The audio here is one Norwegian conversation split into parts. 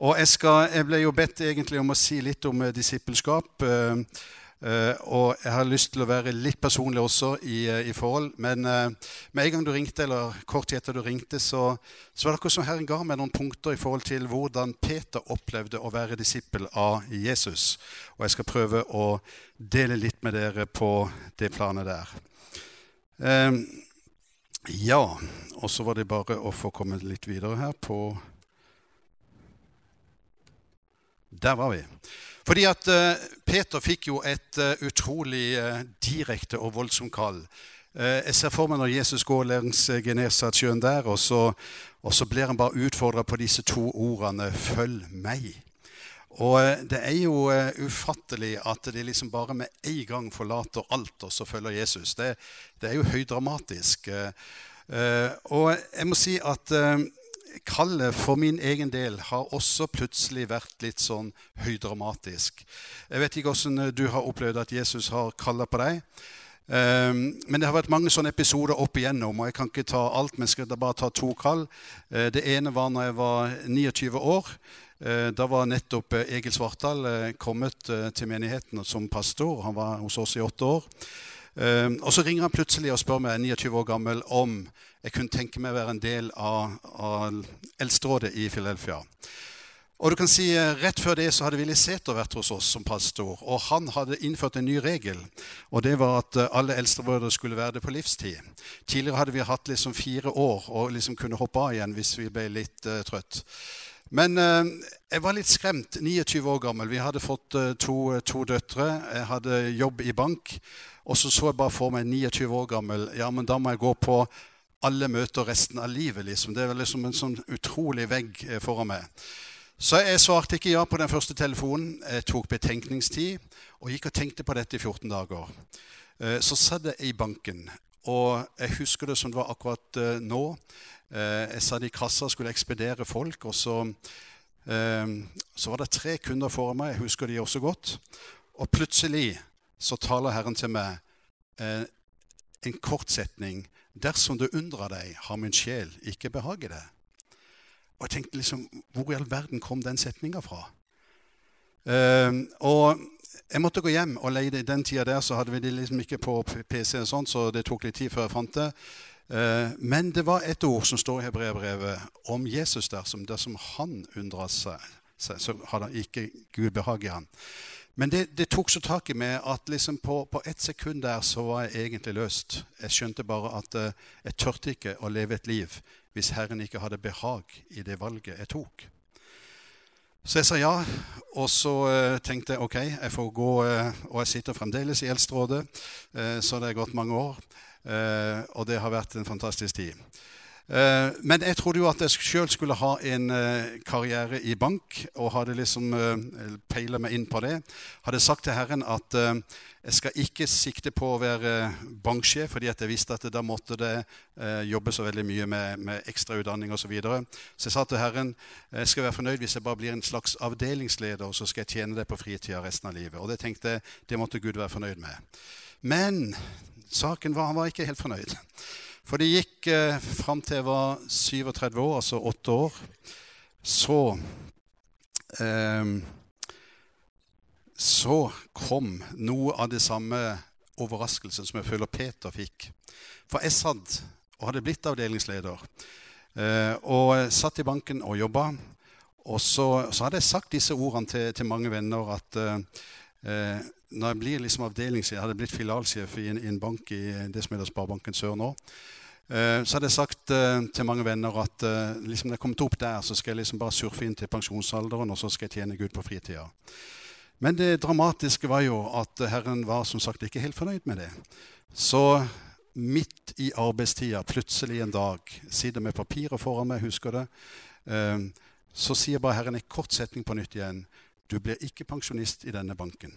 Og jeg, skal, jeg, ble jo bedt egentlig om å si litt om eh, disippelskap. Uh, uh, og jeg har lyst til å være litt personlig også i, i forhold. Men med en gang du ringte, eller kort tid etter du ringte, så, så var det akkurat som Herren ga meg noen punkter i forhold til hvordan Peter opplevde å være disippel av Jesus. Og jeg skal prøve å dele litt med dere på det planet der. ja, og så var det bare å få komme litt videre her på Der var vi. Fordi at uh, Peter fikk jo et uh, utrolig uh, direkte og voldsomt kall. jeg ser for meg når Jesus går langs Genesaretsjøen der, og så, og så, blir han bare utfordra på disse to ordene 'følg meg'. Og det er jo ufattelig at de liksom bare med en gang forlater alt og så følger Jesus. Det, det er jo høydramatisk. og jeg må si at kallet for min egen del har også plutselig vært litt sånn høydramatisk. Jeg vet ikke åssen du har opplevd at Jesus har kalla på deg. Ehm, men det har vært mange sånne episoder opp igjennom, og jeg kan ikke ta alt, men skal bare ta to kall. Eh, det ene var når jeg var 29 år. Eh, da var nettopp eh, Egil Svartdal kommet til menigheten som pastor. Han var hos oss i åtte år. Og så ringer han plutselig og spør meg, 29 år gammel, om jeg kunne tenke meg å være en del av, av Eldsterådet i Philadelphia. Og du kan si, eh, Rett før det så hadde Willy Sæther vært hos oss som pastor. og Han hadde innført en ny regel. og Det var at eh, alle eldstebrødre skulle være det på livstid. Tidligere hadde vi hatt liksom fire år og liksom kunne hoppe av igjen hvis vi ble litt uh, trøtt. Men uh, jeg var litt skremt. 29 år gammel. Vi hadde fått uh, to, to, døtre. Jeg hadde jobb i bank. Og så så jeg bare for meg 29 år gammel. Ja, men da må jeg gå på alle møter resten av livet. liksom. Det er liksom en sånn utrolig vegg eh, foran meg. Så jeg svarte ikke ja på den første telefonen. Jeg tok betenkningstid og gikk og tenkte på dette i 14 dager. Eh, så satt jeg i banken, og jeg husker det som det var akkurat eh, nå. Jeg satt i kassa og skulle ekspedere folk, og så, så var det tre kunder foran meg. Jeg husker de også godt. Og plutselig så taler Herren til meg en kort setning Dersom du undrer deg, har min sjel ikke behag i det. Og jeg tenkte liksom, Hvor i all verden kom den setninga fra? Uh, og jeg måtte gå hjem og leie det. I den tida der så hadde vi det liksom ikke på PC, og sånt, så det tok litt tid før jeg fant det. Uh, men det var et ord som står i hebreerbrevet om Jesus der, som dersom han undra seg, så hadde ikke Gud behag i han. Men det, det, tok så tak i meg at liksom på, på ett sekund der så var jeg egentlig løst. Jeg skjønte bare at uh, jeg tørte ikke å leve et liv hvis Herren ikke hadde behag i det valget jeg tok. Så jeg sa ja, og så uh, tenkte jeg ok, jeg får gå uh, Og jeg sitter fremdeles i Eldsterådet, så det er gått mange år. og det har vært en fantastisk tid. Eh, men jeg trodde jo at jeg sjøl skulle ha en eh, karriere i bank, og hadde liksom eh, peila meg inn på det. Hadde sagt til Herren at jeg skal ikke sikte på å være banksjef, fordi jeg visste at da måtte det jobbe så veldig mye med, med ekstrautdanning osv. Så, videre. så jeg sa til Herren jeg skal være fornøyd hvis jeg bare blir en slags avdelingsleder, og så skal jeg tjene det på fritida resten av livet. Og det tenkte jeg, det måtte Gud være fornøyd med. Men saken var han var ikke helt fornøyd. For det gikk eh, fram til jeg var 37 år, altså åtte år. Så eh, Så kom noe av det samme overraskelsen som jeg føler Peter fikk. For jeg satt og hadde blitt avdelingsleder. Eh, og satt i banken og jobba. Og så, så, hadde jeg sagt disse ordene til, til mange venner at eh, eh når jeg blir liksom avdelingssjef, jeg hadde blitt filialsjef i en, i en bank i det som heter Sparebanken Sør nå. Eh, så hadde jeg sagt eh, til mange venner at eh, liksom når jeg kom opp der, så skal jeg liksom bare surfe inn til pensjonsalderen, og så skal jeg tjene Gud på fritida. Men det dramatiske var jo at Herren var som sagt ikke helt fornøyd med det. Så midt i arbeidstida, plutselig en dag, sitter med papiret foran meg, husker det, så sier bare Herren en kort setning på nytt igjen. Du blir ikke pensjonist i denne banken.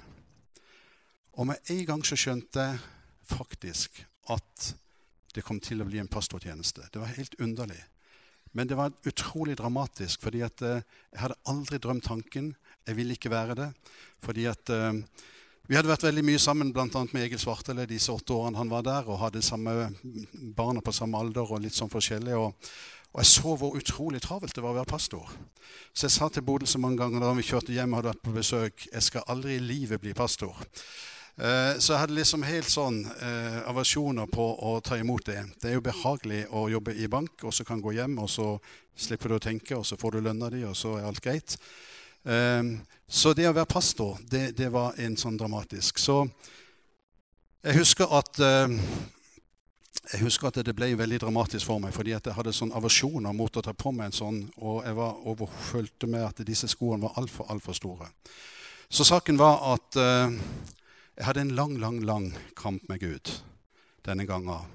Og med en gang så skjønte jeg faktisk at det kom til å bli en pastortjeneste. Det var helt underlig. Men det var utrolig dramatisk, fordi at uh, jeg hadde aldri drømt tanken. Jeg ville ikke være det. fordi at uh, vi hadde vært veldig mye sammen bl.a. med Egil Svartele disse åtte årene han var der, og hadde samme barna på samme alder og litt sånn forskjellig. Og, Og jeg så hvor utrolig travelt det var å være pastor. Så jeg sa til Bodil så mange ganger da vi kjørte hjem og hadde vært på besøk jeg skal aldri i livet bli pastor. Eh, så jeg hadde liksom helt sånn eh, aversjoner på å ta imot det. Det er jo behagelig å jobbe i bank, og så kan gå hjem, og så slipper du å tenke, og så får du lønna di, og så er alt greit. Eh, så det å være pastor, det, det, var en sånn dramatisk. Så jeg husker at eh, jeg husker at det ble veldig dramatisk for meg, fordi jeg hadde sånn aversjoner mot å ta på meg en sånn, og jeg var overfølte med at disse skoene var altfor, altfor store. Så saken var at uh, jeg hadde en lang, lang, lang kamp med Gud denne gangen.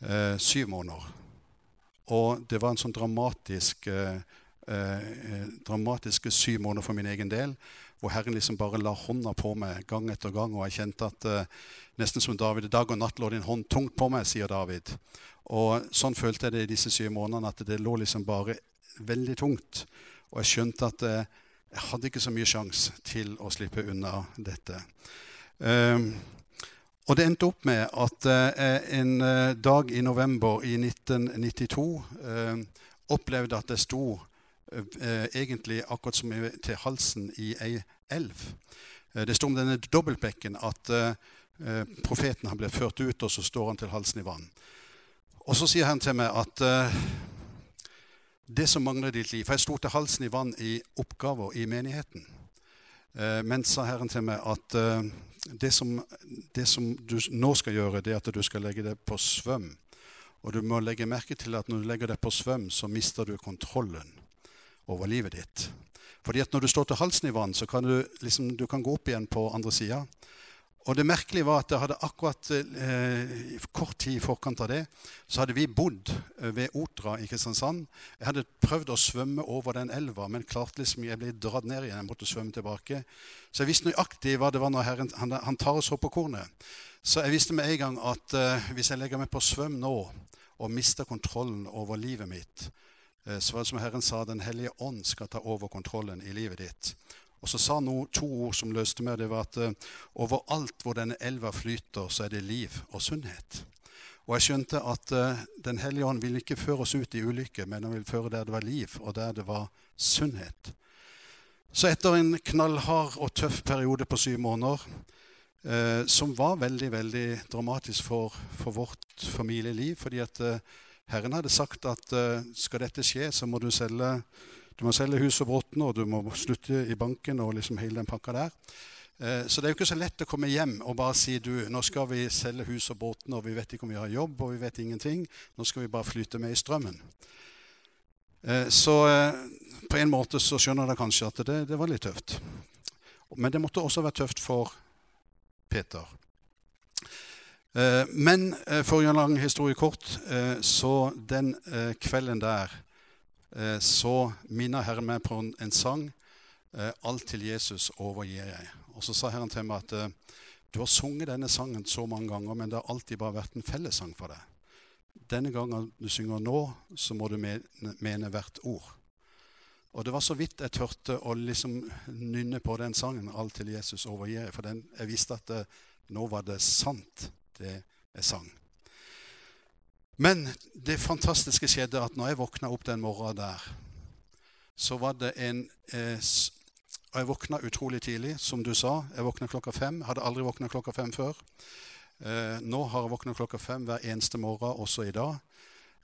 Eh, syv måneder. Og det var en sånn dramatisk uh, dramatiske syv måneder for min egen del, hvor Herren liksom bare la hånda på meg gang etter gang, og jeg kjente at Nesten som David. Dag og natt lå din hånd tungt på meg, sier David. Og sånn følte jeg det i disse syv månedene, at det lå liksom bare veldig tungt. Og jeg skjønte at eh, jeg hadde ikke så mye sjanse til å slippe unna dette. Um, og det endte opp med at uh, en uh, dag i november i 1992 uh, opplevde at jeg sto egentlig akkurat som til halsen i ei elv. det sto om denne dobbeltbekken at Eh, profeten han ble ført ut, og så står han til halsen i vann. Og så sier han til meg at det som mangler ditt liv For jeg sto til halsen i vann i oppgaver i menigheten. Men sa Herren til meg at det, som, det, som, du nå skal gjøre, det er at du skal legge deg på svøm. Og du må legge merke til at når du legger deg på svøm, så mister du kontrollen over livet ditt. Fordi at når du står til halsen i vann, så kan du, liksom, du kan gå opp igjen på andre sida. Og det merkelige var at det hadde akkurat eh, kort tid i forkant av det, så hadde vi bodd eh, ved Otra i Kristiansand. Jeg hadde prøvd å svømme over den elva, men klarte liksom, jeg ble dratt ned igjen. Jeg måtte svømme tilbake. Så jeg visste nøyaktig hva det var når Herren han, han tar oss opp på kornet. Så jeg visste med en gang at eh, hvis jeg legger meg på svøm nå og mister kontrollen over livet mitt, eh, så var det som Herren sa, Den hellige ånd skal ta over kontrollen i livet ditt. Og så sa han to ord som løste meg. Det var at uh, overalt hvor denne elva flyter, så er det liv og sunnhet. Og jeg skjønte at uh, Den hellige ånd vil ikke føre oss ut i ulykke, men han vil føre der det var liv, og der det var sunnhet. Så etter en knallhard og tøff periode på syv måneder, uh, som var veldig veldig dramatisk for, for vårt familieliv, fordi at Herren hadde sagt at skal dette skje, så må du selge du må selge hus og båten, og du må slutte i banken og liksom hele den pakka der. Eh, så det er jo ikke så lett å komme hjem og bare si du, nå skal vi selge hus og båten, og vi vet ikke om vi har jobb, og vi vet ingenting. Nå skal vi bare flyte med i strømmen. Eh, så eh, på en måte så skjønner dere kanskje at det, det var litt tøft. Men det måtte også være tøft for Peter. Men for å gjøre en lang historie kort, så den kvelden der så minner Herren meg på en sang. Eh, alt til Jesus overgir jeg. Og så sa Herren til meg at eh, du har sunget denne sangen så mange ganger, men det har alltid bare vært en fellessang for deg. Denne gangen du synger nå, så må du mene hvert ord. Og det var så vidt jeg tørte å liksom nynne på den sangen, 'Alt til Jesus overgir jeg', for den, jeg visste at det, nå var det sant, det jeg sang. Men det fantastiske skjedde at når jeg våkna opp den morgenen der, så var det en eh, Og jeg våkna utrolig tidlig, som du sa. Jeg våkna klokka fem. Hadde aldri våkna klokka fem før. Eh, nå har jeg våkna klokka fem hver eneste morgen, også i dag.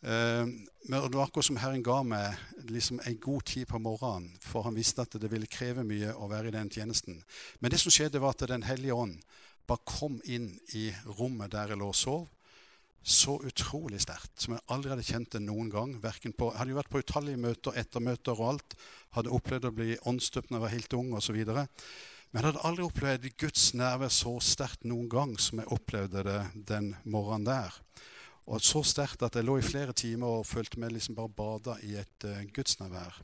Eh, men det var akkurat som Herren ga meg liksom en god tid på morgenen, for han visste at det ville kreve mye å være i den tjenesten. Men det som skjedde, var at Den hellige ånd bare kom inn i rommet der jeg lå og sov så utrolig sterkt som jeg aldri hadde kjent det noen gang. På, jeg hadde jo vært på utallige møter, ettermøter og alt. Hadde opplevd å bli åndsdøpt da jeg var helt ung osv. Men jeg hadde aldri opplevd Guds nerve så sterkt noen gang som jeg opplevde det den morgenen der. Og så sterkt at jeg lå i flere timer og følte meg liksom bare bada i et uh, gudsnærvær.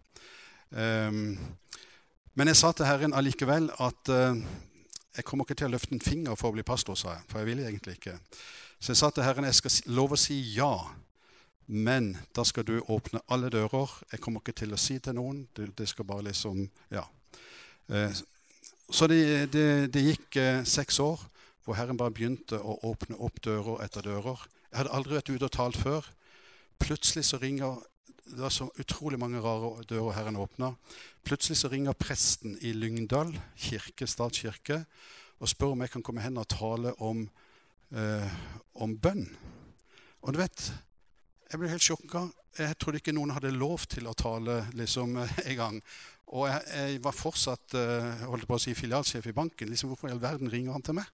Um, men jeg sa til Herren allikevel at uh, jeg kommer ikke til å løfte en finger for å bli pastor, sa jeg. For jeg ville egentlig ikke. Så jeg sa til Herren jeg skal love å si ja, men da skal du åpne alle dører. Jeg kommer ikke til å si til noen. Det, skal bare liksom Ja. Eh, så det, det, det gikk eh, seks år hvor Herren bare begynte å åpne opp dører etter dører. Jeg hadde aldri vært ute og talt før. Plutselig så ringer det var så utrolig mange rare dører Herren åpna. Plutselig så ringer presten i Lyngdal kirke, statskirke og spør om jeg kan komme hen og tale om, eh, om bønn. Og du vet, jeg ble helt sjokka. Jeg trodde ikke noen hadde lov til å tale liksom en gang. Og jeg, jeg var fortsatt eh, holdt på å si, filialsjef i banken. Liksom, Hvorfor i all verden ringer han til meg?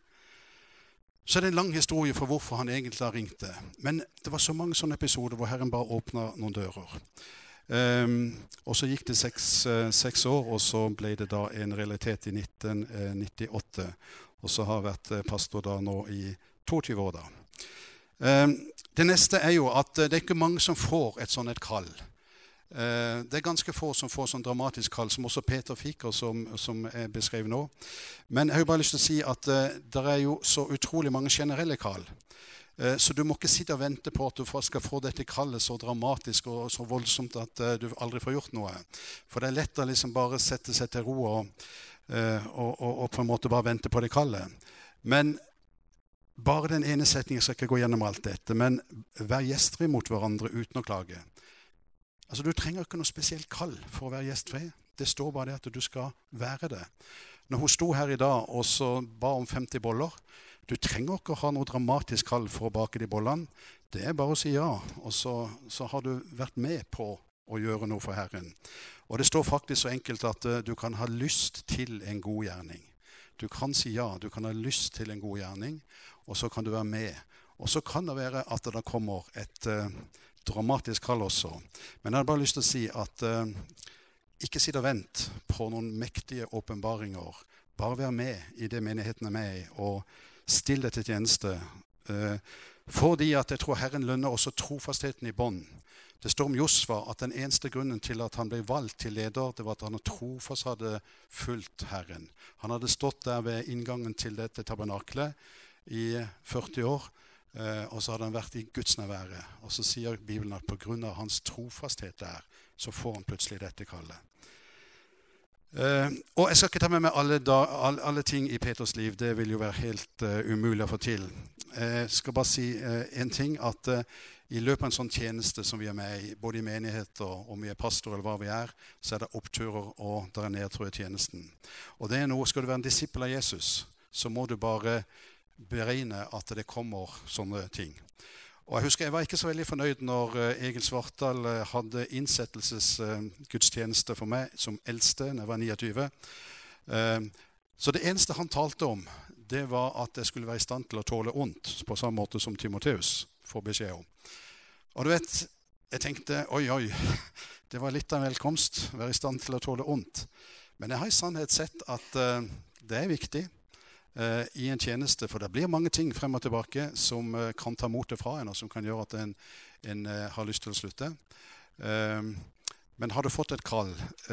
Så det er en lang historie for hvorfor han egentlig har ringt det. Men det var så mange sånne episoder hvor Herren bare åpna noen dører. Um, og så gikk det seks, uh, seks, år, og så ble det da en realitet i 1998. Og så har jeg vært uh, pastor da nå i 22 år. da. Um, det neste er jo at uh, det er ikke mange som får et sånt et kall. Eh, det er ganske få som får sånn dramatisk kall, som også Peter fikk, og som, som er beskrevet nå. Men jeg har jo bare lyst til å si at uh, det er jo så utrolig mange generelle kall. Uh, så du må ikke sitte og vente på at du skal få dette kallet så dramatisk og så voldsomt at du aldri får gjort noe. For det er lett å liksom bare sette seg til ro og, og, og, og på en måte bare vente på det kallet. Men bare den ene setningen skal ikke gå gjennom alt dette. Men vær gjestfri mot hverandre uten å klage. Altså, Du trenger ikke noe spesielt kall for å være gjestfri. Det står bare det at du skal være det. Når hun sto her i dag og så ba om 50 boller Du trenger ikke å ha noe dramatisk kall for å bake de bollene. Det er bare å si ja, og så, så har du vært med på å gjøre noe for Herren. Og det står faktisk så enkelt at uh, du kan ha lyst til en god gjerning. Du kan si ja, du kan ha lyst til en god gjerning, og så kan du være med. Og så kan det være at det kommer et uh, dramatisk kall også. Men jeg har bare lyst til å si at uh, ikke sitt og vent på noen mektige åpenbaringer. Bare vær med i det menigheten er med i, og still deg til tjeneste. Uh, fordi at jeg tror Herren lønner også trofastheten i bånd. Det står om Josva at den eneste grunnen til at han ble valgt til leder, det var at han trofast hadde fulgt Herren. Han hadde stått der ved inngangen til dette tabernaklet i 40 år Eh, og så hadde han vært i Guds gudsnærværet. Og så sier Bibelen at pga. hans trofasthet der, så får han plutselig dette kallet. Uh, og Jeg skal ikke ta med meg alle, da, alle, alle, ting i Peters liv. Det vil jo være helt uh, umulig å få til. Jeg skal bare si én ting. At i løpet av en sånn tjeneste som vi er med i, både i menighet og om vi er pastor eller hva vi er, så er det oppturer og det er nedtur i tjenesten. Og det er noe, Skal du være en disippel av Jesus, så må du bare beregne at det kommer sånne ting. Og Jeg husker jeg var ikke så veldig fornøyd når eh, Egil Svartdal eh, hadde innsettelsesgudstjeneste for meg som eldste da jeg var 29. Eh, så det eneste han talte om, det var at jeg skulle være i stand til å tåle ondt, på samme måte som Timoteus får beskjed om. Og du vet, jeg tenkte oi, oi, det var litt av en velkomst. Være i stand til å tåle ondt. Men jeg har i sannhet sett at det er viktig uh, i en tjeneste. For det blir mange ting frem og tilbake som uh, kan ta motet fra en, og som kan gjøre at en, en har lyst til å slutte. Men har du fått et kall,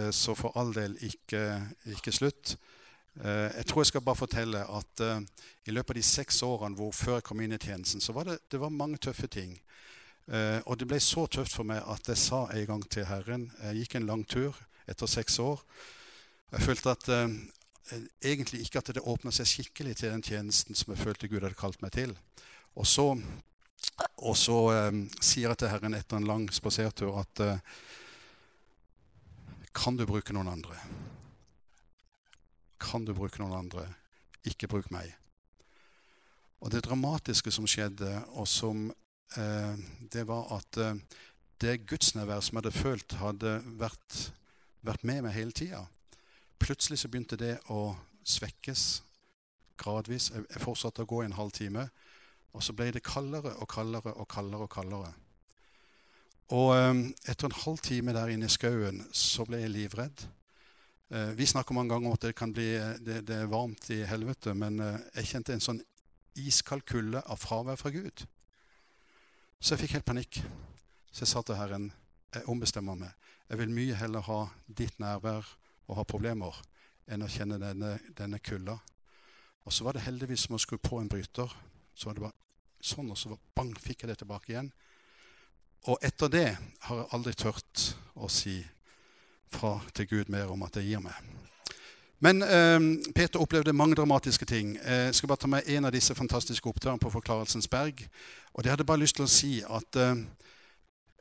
så for all del ikke, ikke slutt. Eh, jeg tror jeg skal bare fortelle at i løpet av de seks årene hvor før jeg kom inn i tjenesten, så var det, det var mange tøffe ting. og det ble så tøft for meg at jeg sa en gang til Herren Jeg gikk en lang tur etter seks år. Jeg følte at Eh, egentlig ikke at det åpna seg skikkelig til den tjenesten som jeg følte Gud hadde kalt meg til. Og så, og så eh, sier jeg til Herren etter en lang spasertur at eh, Kan du bruke noen andre? Kan du bruke noen andre? Ikke bruk meg. Og det dramatiske som skjedde, og som eh, Det var at eh, det gudsnærværet som jeg hadde følt, hadde vært, vært med meg hele tida Plutselig så begynte det å svekkes gradvis. Jeg fortsatte å gå en halv time. Og så ble det kaldere og kaldere og kaldere. Og kaldere. Og eh, etter en halv time der inne i skauen så ble jeg livredd. Eh, vi snakker mange ganger om at det kan bli det, det er varmt i helvete, men eh, jeg kjente en sånn iskald kulde av fravær fra Gud. Så jeg fikk helt panikk. Så jeg sa til Herren, jeg ombestemmer meg. Jeg vil mye heller ha ditt nærvær og ha problemer enn å kjenne denne, denne kulda. Og så var det heldigvis som å skru på en bryter. Så var det bare sånn, og så bang, fikk jeg det tilbake igjen. Og etter det har jeg aldri tørt å si fra til Gud mer om at jeg gir meg. Men eh, Peter opplevde mange dramatiske ting. Jeg skal bare ta med en av disse fantastiske opptøyene på Forklarelsens berg. Og det hadde bare lyst til å si at eh,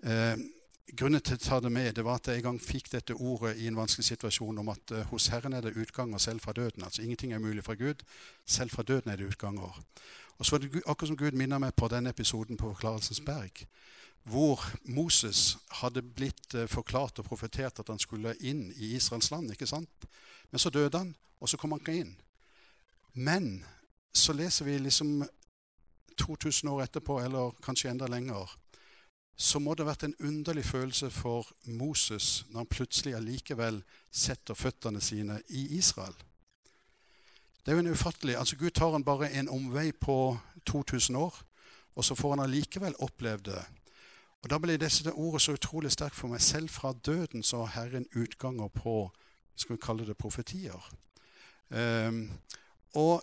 eh grunnen til å ta det med, det var at jeg en gang fikk dette ordet i en vanskelig situasjon om at uh, hos Herren er det utganger selv fra døden. Altså ingenting er mulig fra Gud. Selv fra døden er det utganger. Og så var det akkurat som Gud minner meg på denne episoden på Forklarelsens berg, hvor Moses hadde blitt uh, forklart og profetert at han skulle inn i Israels land. ikke sant? Men så døde han, og så kom han ikke inn. Men så leser vi liksom 2000 år etterpå, eller kanskje enda lenger, så må det ha vært en underlig følelse for Moses når han plutselig allikevel setter føttene sine i Israel. Det er jo en ufattelig altså Gud tar han bare en omvei på 2000 år, og så får han allikevel opplevd det. Og Da ble disse ordet så utrolig sterkt for meg. Selv fra døden så har Herren utganger på skal vi kalle det profetier. Um, og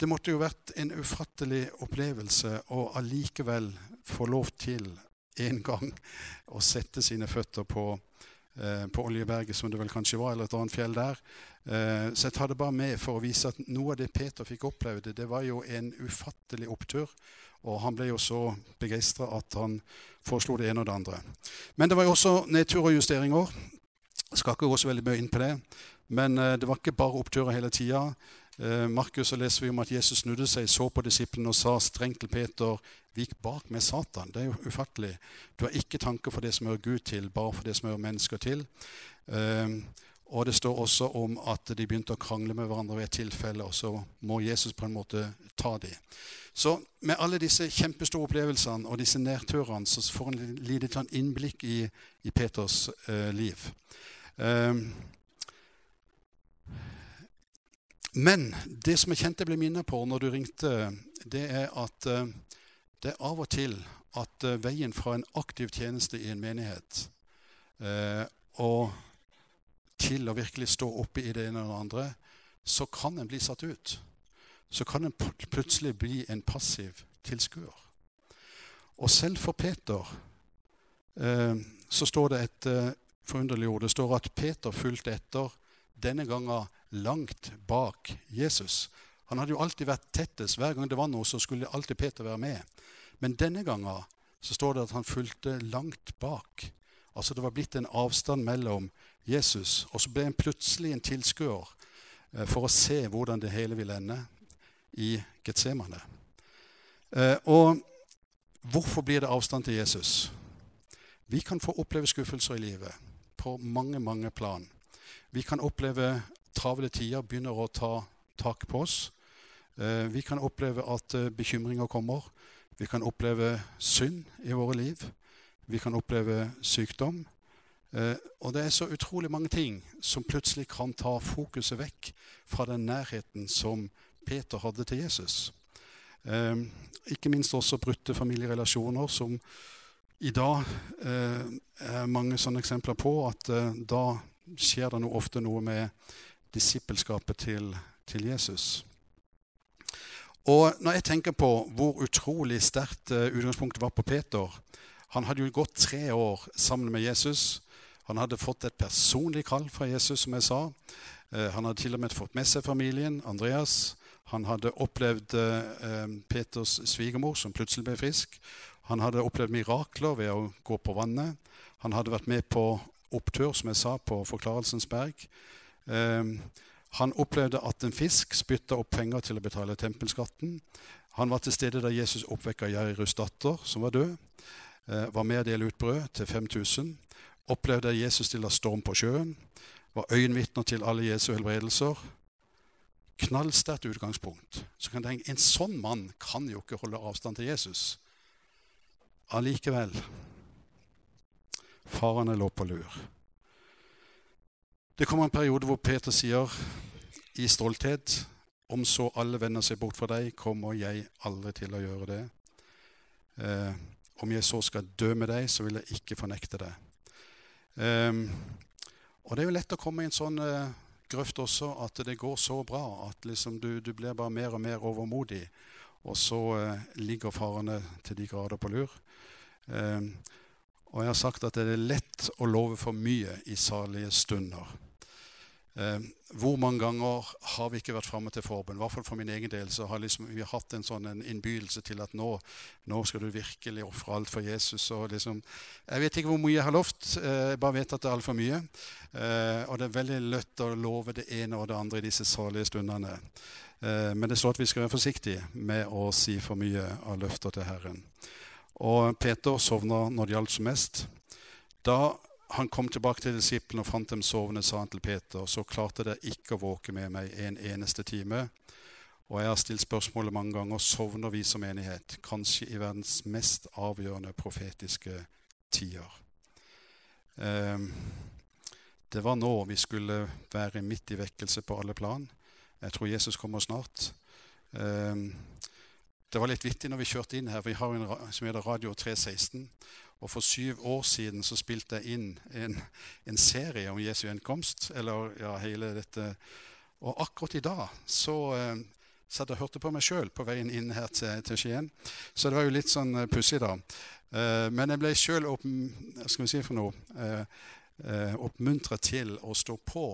det måtte jo vært en ufattelig opplevelse å allikevel få lov til en gang å sette sine føtter på, eh, på Oljeberget, som det vel kanskje var, eller et annet fjell der. Eh, så jeg tar det bare med for å vise at noe av det Peter fikk oppleve, det var jo en ufattelig opptur. Og han ble jo så begeistra at han foreslo det ene og det andre. Men det var jo også nedtur og justeringer. Jeg skal ikke gå så veldig mye inn på det. Men eh, det var ikke bare oppturer hele tida. Eh, Markus så leser vi om at Jesus snudde seg, så på disiplene og sa strengt til Peter Vik bak med Satan. Det er jo ufattelig. Du har ikke tanker for det som hører Gud til, bare for det som hører mennesker til. Um, og det står også om at de begynte å krangle med hverandre ved et tilfelle, og så må Jesus på en måte ta dem. Så med alle disse kjempestore opplevelsene og disse nedturene så får en lite sånn innblikk i, i Peters uh, liv. Um, men det som jeg kjente jeg ble minnet på når du ringte, det er at uh, det er av og til at uh, veien fra en aktiv tjeneste i en menighet uh, og til å virkelig stå oppe i det ene det andre, så kan en bli satt ut. Så kan en plutselig bli en passiv tilskuer. Og selv for Peter så står det et forunderlig ord. Det står at Peter fulgte etter, denne gangen langt bak Jesus. Han hadde jo alltid vært tettest. Hver gang det var noe, så skulle alltid Peter være med. Men denne gangen så står det at han fulgte langt bak. Altså Det var blitt en avstand mellom Jesus, og så ble han plutselig en tilskuer eh, for å se hvordan det hele vil ende i Getsemane. Eh, og hvorfor blir det avstand til Jesus? Vi kan få oppleve skuffelser i livet på mange, mange plan. Vi kan oppleve travle tider begynner å ta tak på oss. Eh, vi kan oppleve at bekymringer kommer. Vi kan oppleve synd i våre liv. Vi kan oppleve sykdom. Eh, og det er så utrolig mange ting som plutselig kan ta fokuset vekk fra den nærheten som Peter hadde til Jesus. Ikke minst også brutte familierelasjoner, som i dag er mange sånne eksempler på at da skjer det noe, ofte noe med disippelskapet til, til, Jesus. Og når jeg tenker på hvor utrolig sterkt utgangspunktet var på Peter Han hadde jo gått tre år sammen med Jesus. Han hadde fått et personlig kall fra Jesus, som jeg sa. Uh, han hadde til og med fått med seg familien, Andreas. Han hadde opplevd uh, Peters svigermor, som plutselig ble frisk. Han hadde opplevd mirakler ved å gå på vannet. Han hadde vært med på opptur, som jeg sa, på Forklarelsens berg. Ehm, han opplevde at en fisk spytta opp penger til å betale tempelskatten. Han var til stede da Jesus oppvekka Jairus datter, som var død. Eh, var med å dele ut brød til 5000. Opplevde jeg Jesus stille storm på sjøen. Var øyenvitner til alle Jesu helbredelser. Knallsterkt utgangspunkt. Så kan tenke, En sånn mann kan jo ikke holde avstand til Jesus. Allikevel Farene lå på lur. Det kommer en periode hvor Peter sier i stolthet om så alle vender seg bort fra deg, kommer jeg aldri til å gjøre det. Eh, om jeg så skal dø med deg, så vil jeg ikke fornekte det. Eh, og det er jo lett å komme i en sånn uh, grøft også at det går så bra at liksom du, du, blir bare mer og mer overmodig. Og så uh, ligger farene til de grader på lur. Um, og jeg har sagt at det er lett å love for mye i salige stunder. Eh, hvor mange ganger har vi ikke vært framme til forbund? I hvert fall for min egen del så har liksom, vi hatt en sånn innbydelse til at nå, nå skal du virkelig ofre alt for Jesus. Og liksom, jeg vet ikke hvor mye jeg har lovt, eh, jeg bare vet at det er altfor mye. Eh, og det er veldig lett å love det ene og det andre i disse salige stundene. Men det står at vi skal være forsiktige med å si for mye av løfter til Herren. Og Peter sovna når det gjaldt som mest. Da han kom tilbake til disiplene og fant dem sovende, sa han til Peter, så klarte dere ikke å våke med meg en eneste time. Og jeg har stilt spørsmålet mange ganger sovner vi som menighet, kanskje i verdens mest avgjørende profetiske tider. Um, det var nå vi skulle være midt i vekkelse på alle plan. Jeg tror Jesus kommer snart. Um, det var litt vittig når vi kjørte inn her. Vi har en som heter Radio 316. Og for syv år siden så spilte jeg inn en, en serie om Jesu gjenkomst. Eller ja, hele dette. Og akkurat i dag så eh, satt og hørte på meg sjøl på veien inn her til, til, Skien. Så det var jo litt sånn uh, pussig, da. Uh, men jeg ble sjøl si uh, uh, oppmuntra til å stå på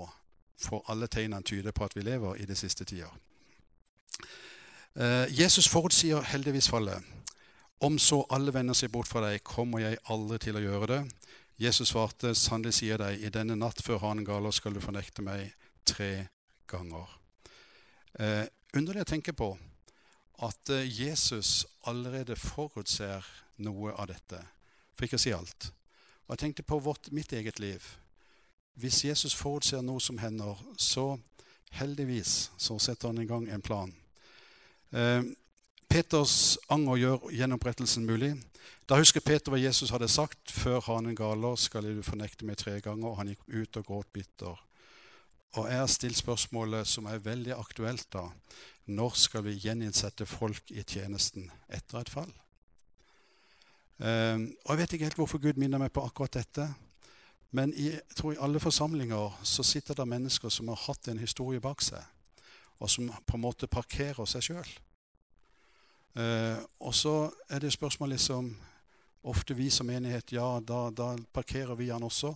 for alle tegnene tyder på at vi lever i det siste tida. Jesus forutsier heldigvis fallet. Om så alle vender seg bort fra deg, kommer jeg aldri til å gjøre det. Jesus svarte, sannelig sier deg, i denne natt før hanen galer skal du fornekte meg tre ganger. Eh, underlig å tenke på at eh, Jesus allerede forutser noe av dette, for ikke å si alt. Og Jeg tenkte på vårt, mitt eget liv. Hvis Jesus forutser noe som hender, så heldigvis så setter han i gang en plan. Eh, Peters anger gjør gjenopprettelsen mulig. Da husker Peter hva Jesus hadde sagt før hanen galer, skal du fornekte meg tre ganger. Og han gikk ut og gråt bitter. Og jeg har stilt spørsmålet som er veldig aktuelt da. Når skal vi gjeninnsette folk i tjenesten etter et fall? Um, og Jeg vet ikke helt hvorfor Gud minner meg på akkurat dette. Men i, jeg tror i alle forsamlinger så sitter det mennesker som har hatt en historie bak seg, og som på en måte parkerer seg sjøl. Eh, og så er det spørsmål liksom Ofte vi som menighet, ja, da, da parkerer vi han også.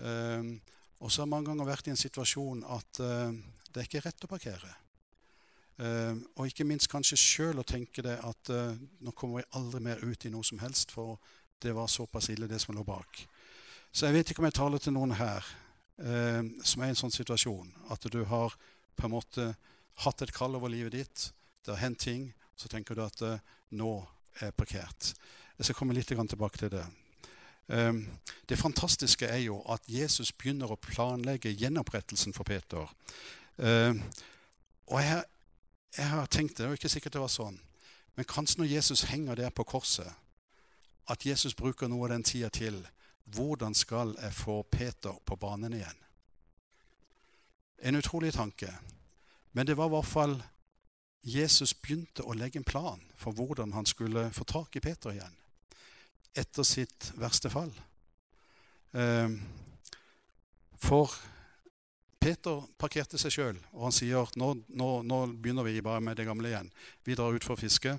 Eh, og så har mange ganger vært i en situasjon at eh, det er ikke rett å parkere. Eh, og ikke minst kanskje sjøl å tenke det at eh, nå kommer vi aldri mer ut i noe som helst, for det var såpass ille, det som lå bak. Så jeg vet ikke om jeg taler til noen her eh, som er i en sånn situasjon, at du har på en måte hatt et kall over livet ditt, det har hendt ting, så tenker du at uh, nå er parkert. Jeg skal komme litt tilbake til det. Um, det fantastiske er jo at Jesus begynner å planlegge gjenopprettelsen for Peter. Um, og jeg, jeg, har tenkt det, er ikke sikkert det var sånn, men kanskje når Jesus henger der på korset, at Jesus bruker noe av den tida til hvordan skal jeg få Peter på banen igjen? En utrolig tanke. Men det var i hvert fall Jesus begynte å legge en plan for hvordan han skulle få tak i Peter igjen etter sitt verste fall. Ehm, for Peter parkerte seg sjøl, og han sier nå, nå, nå, begynner vi bare med det gamle igjen. Vi drar ut for å fiske.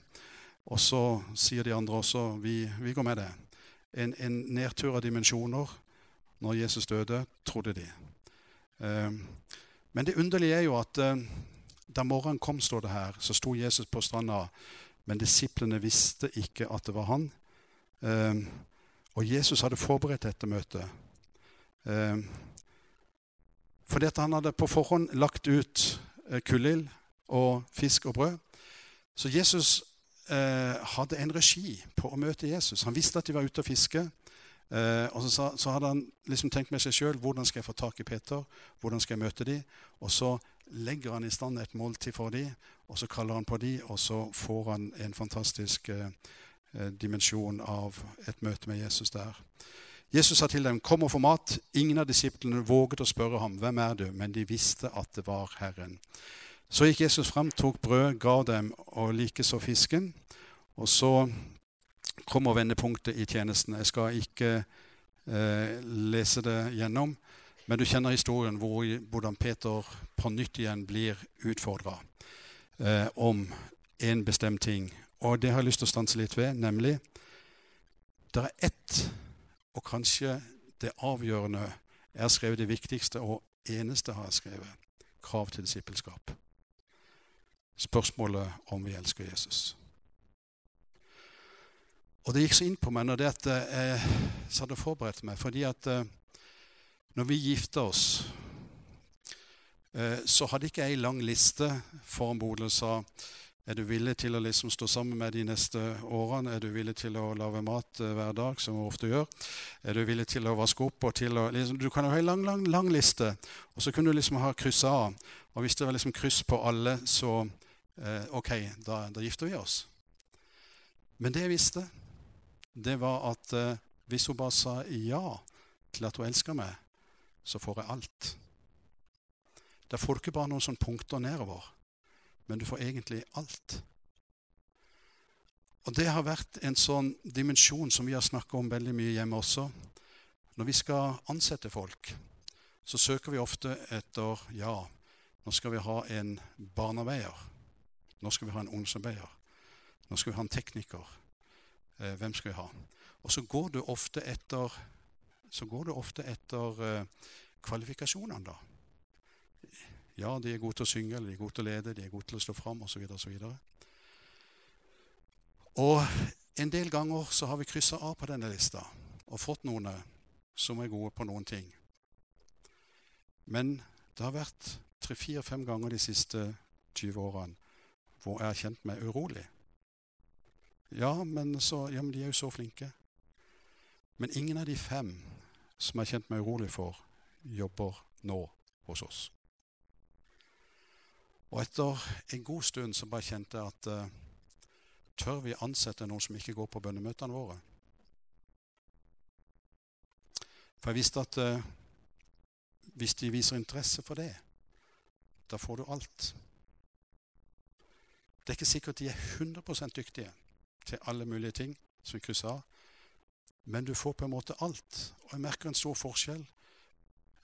Og så sier de andre også vi, vi går med det. En, en, nedtur av dimensjoner. Når Jesus døde, trodde de. Ehm, men det underlige er jo at eh, da morgenen kom, står det her, så sto Jesus på stranda, men disiplene visste ikke at det var han. Um, og Jesus hadde forberedt dette møtet. Um, fordi han hadde på forhånd lagt ut uh, kullild og fisk og brød. Så Jesus uh, hadde en regi på å møte Jesus. Han visste at de var ute og fiske. Uh, og så, så, hadde han liksom tenkt med seg sjøl hvordan skal jeg få tak i Peter, hvordan skal jeg møte dem? Og så legger han i stand et måltid for dem, og så kaller han på dem, og så får han en fantastisk eh, eh, dimensjon av et møte med Jesus der. Jesus sa til dem, 'Kom og få mat.' Ingen av disiplene våget å spørre ham, 'Hvem er du?' Men de visste at det var Herren. Så gikk Jesus fram, tok brød, ga dem, og likeså fisken. Og så kommer vendepunktet i tjenesten. Jeg skal ikke eh, lese det gjennom. Men du kjenner historien hvor, hvordan Peter på nytt igjen blir utfordra eh, om en bestemt ting. Og det har jeg lyst til å stanse litt ved, nemlig Det er ett, og kanskje det avgjørende Jeg har skrevet det viktigste og eneste har jeg skrevet. Krav til disippelskap. Spørsmålet om vi elsker Jesus. Og det gikk så inn på meg når det at jeg hadde forberedt meg. fordi at eh, når vi gifta oss, eh, så hadde ikke jeg lang liste foran bordet og sa er du villig til å liksom stå sammen med de neste årene? Er du villig til å lage mat eh, hver dag, som vi ofte gjør? Er du villig til å vaske opp? og til å, liksom, Du kan jo ha en lang, lang, lang liste, og så kunne du liksom ha kryssa av. Og hvis det var liksom kryss på alle, så eh, OK, da, da gifter vi oss. Men det jeg visste, det var at eh, hvis hun bare sa ja til at hun elsker meg, så får jeg alt. Da får du ikke bare noen sånne punkter nedover, men du får egentlig alt. Og Det har vært en sånn dimensjon som vi har snakka om veldig mye hjemme også. Når vi skal ansette folk, så søker vi ofte etter ja, nå skal vi ha en barneveier. Nå skal vi ha en ungdomsarbeider. Nå skal vi ha en tekniker. Eh, hvem skal vi ha? Og så går du ofte etter, så går det ofte etter eh, kvalifikasjonene, da. Ja, de er gode til å synge, eller de er gode til å lede, de er gode til å stå fram osv. osv. Og en del ganger så har vi kryssa av på denne lista og fått noen som er gode på noen ting. Men det har vært tre-fire-fem ganger de siste 20 årene hvor jeg har kjent meg urolig. Ja men, så, ja, men de er jo så flinke. Men ingen av de fem som jeg har kjent meg urolig for, jobber nå hos oss. Og etter en god stund så bare kjente jeg at uh, tør vi ansette noen som ikke går på bønnemøtene våre? For jeg visste at uh, hvis de viser interesse for det, da får du alt. Det er ikke sikkert de er 100% dyktige til alle mulige ting som vi krysser av. Men du får på en måte alt. Og jeg merker en stor forskjell.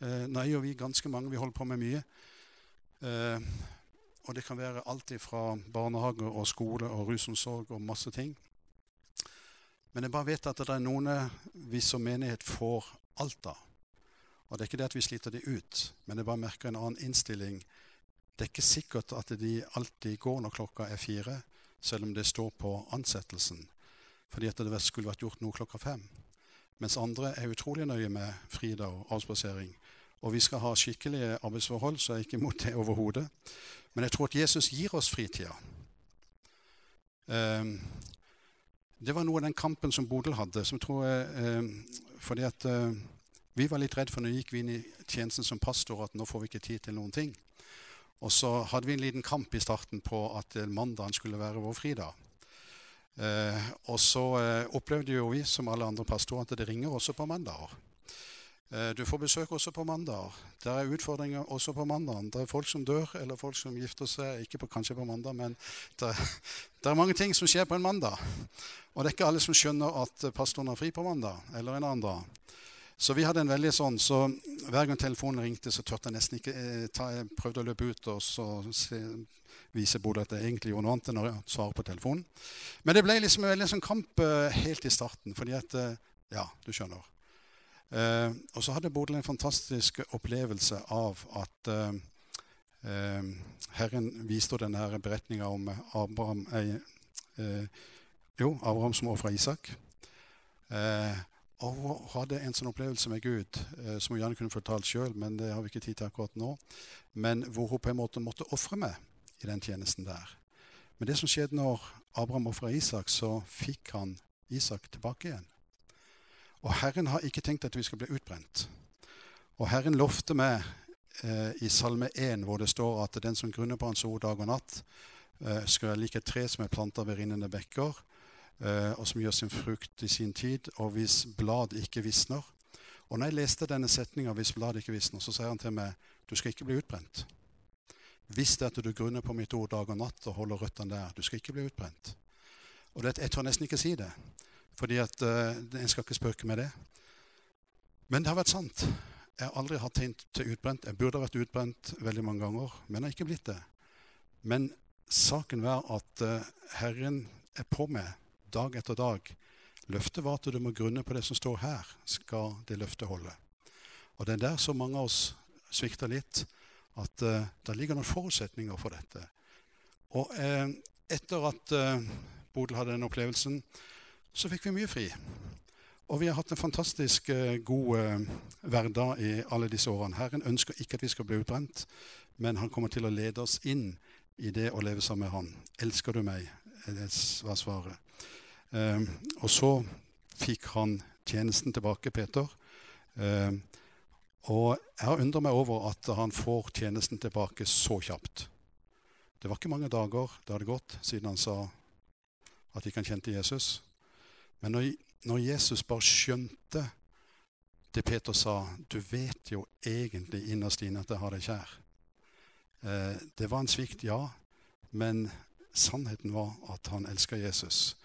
Eh, nei, er jo vi ganske mange, vi holder på med mye. Eh, og det kan være alt fra barnehage og skole og rusomsorg og masse ting. Men jeg bare vet at det er noen vi som menighet får alt av. Og det er ikke det at vi sliter de ut, men jeg bare merker en annen innstilling. Det er ikke sikkert at de alltid går når klokka er fire selv om det står på ansettelsen, fordi at det skulle vært gjort noe klokka fem. Mens andre er utrolig nøye med fridag og avspasering. Og vi skal ha skikkelige arbeidsforhold, så jeg er ikke imot det overhodet. Men jeg tror at Jesus gir oss fritida. Um, det var noe av den kampen som Bodil hadde. som tror jeg, um, fordi at uh, Vi var litt redd for når vi gikk inn i tjenesten som pastor, at nå får vi ikke tid til noen ting. Og så hadde vi en liten kamp i starten på at eh, mandagen skulle være vår fridag. Eh, og så eh, opplevde jo vi, som alle andre pastorer, at det ringer også på mandager. Eh, du får besøk også på mandager. Det er utfordringer også på mandagen. Det er folk som dør, eller folk som gifter seg. Ikke på, kanskje på mandag, men det, det, er mange ting som skjer på en mandag. Og det er ikke alle som skjønner at pastoren har fri på mandag, eller en annen dag. Så vi hadde en veldig sånn, så hver gang telefonen ringte, så turte jeg nesten ikke eh, ta, Jeg prøvde å løpe ut og så se, vise Bodø at jeg egentlig gjorde noe annet enn å svare på telefonen. Men det ble liksom en veldig sånn kamp uh, helt i starten, fordi at uh, Ja, du skjønner. Uh, og så hadde Bodø en fantastisk opplevelse av at Herren viste denne beretninga om Abraham, jo, Abraham som ofra Isak. Eh, og hun hadde en sånn opplevelse med Gud eh, som hun gjerne kunne fortalt sjøl, men det har vi ikke tid til akkurat nå. Men hvor hun på en måte måtte ofre meg i den tjenesten der. Men det som skjedde når Abraham ofra Isak, så fikk han Isak tilbake igjen. Og Herren har ikke tenkt at vi skal bli utbrent. Og Herren lovte meg eh, i Salme 1, hvor det står at den som grunner på Hans ord dag og natt, eh, skal være like et tre som er planta ved rinnende bekker Eh, og som gjør sin frukt i sin tid, og hvis blad ikke visner. Og når jeg leste denne setninga 'hvis blad ikke visner', så sier han til meg 'du skal ikke bli utbrent'. Hvis det at du grunner på mitt ord dag og natt og holder røttene der, du skal ikke bli utbrent. Og det, Jeg tør nesten ikke si det, fordi at uh, en skal ikke spøke med det. Men det har vært sant. Jeg har aldri hatt tegn til utbrent. Jeg burde ha vært utbrent veldig mange ganger, men har ikke blitt det. Men saken var at uh, Herren er på meg dag etter dag. Løftet var at du må grunne på det som står her, skal det løftet holde. Og det er der så mange av oss svikter litt, at uh, det ligger noen forutsetninger for dette. Og uh, etter at uh, Bodil hadde den opplevelsen, så fikk vi mye fri. Og vi har hatt en fantastisk god hverdag i alle disse årene. Herren ønsker ikke at vi skal bli utbrent, men han kommer til å lede oss inn i det å leve sammen med Han. 'Elsker du meg?' Det var svaret. Og så fikk han tjenesten tilbake, Peter. Og jeg har undret meg over at han får tjenesten tilbake så kjapt. Det var ikke mange dager det hadde gått siden han sa at ikke han kjente Jesus. Men når, når Jesus bare skjønte det Peter sa 'Du vet jo egentlig innerst inne at jeg har deg kjær'. Eh, det var en svikt, ja, men sannheten var at han elska Jesus.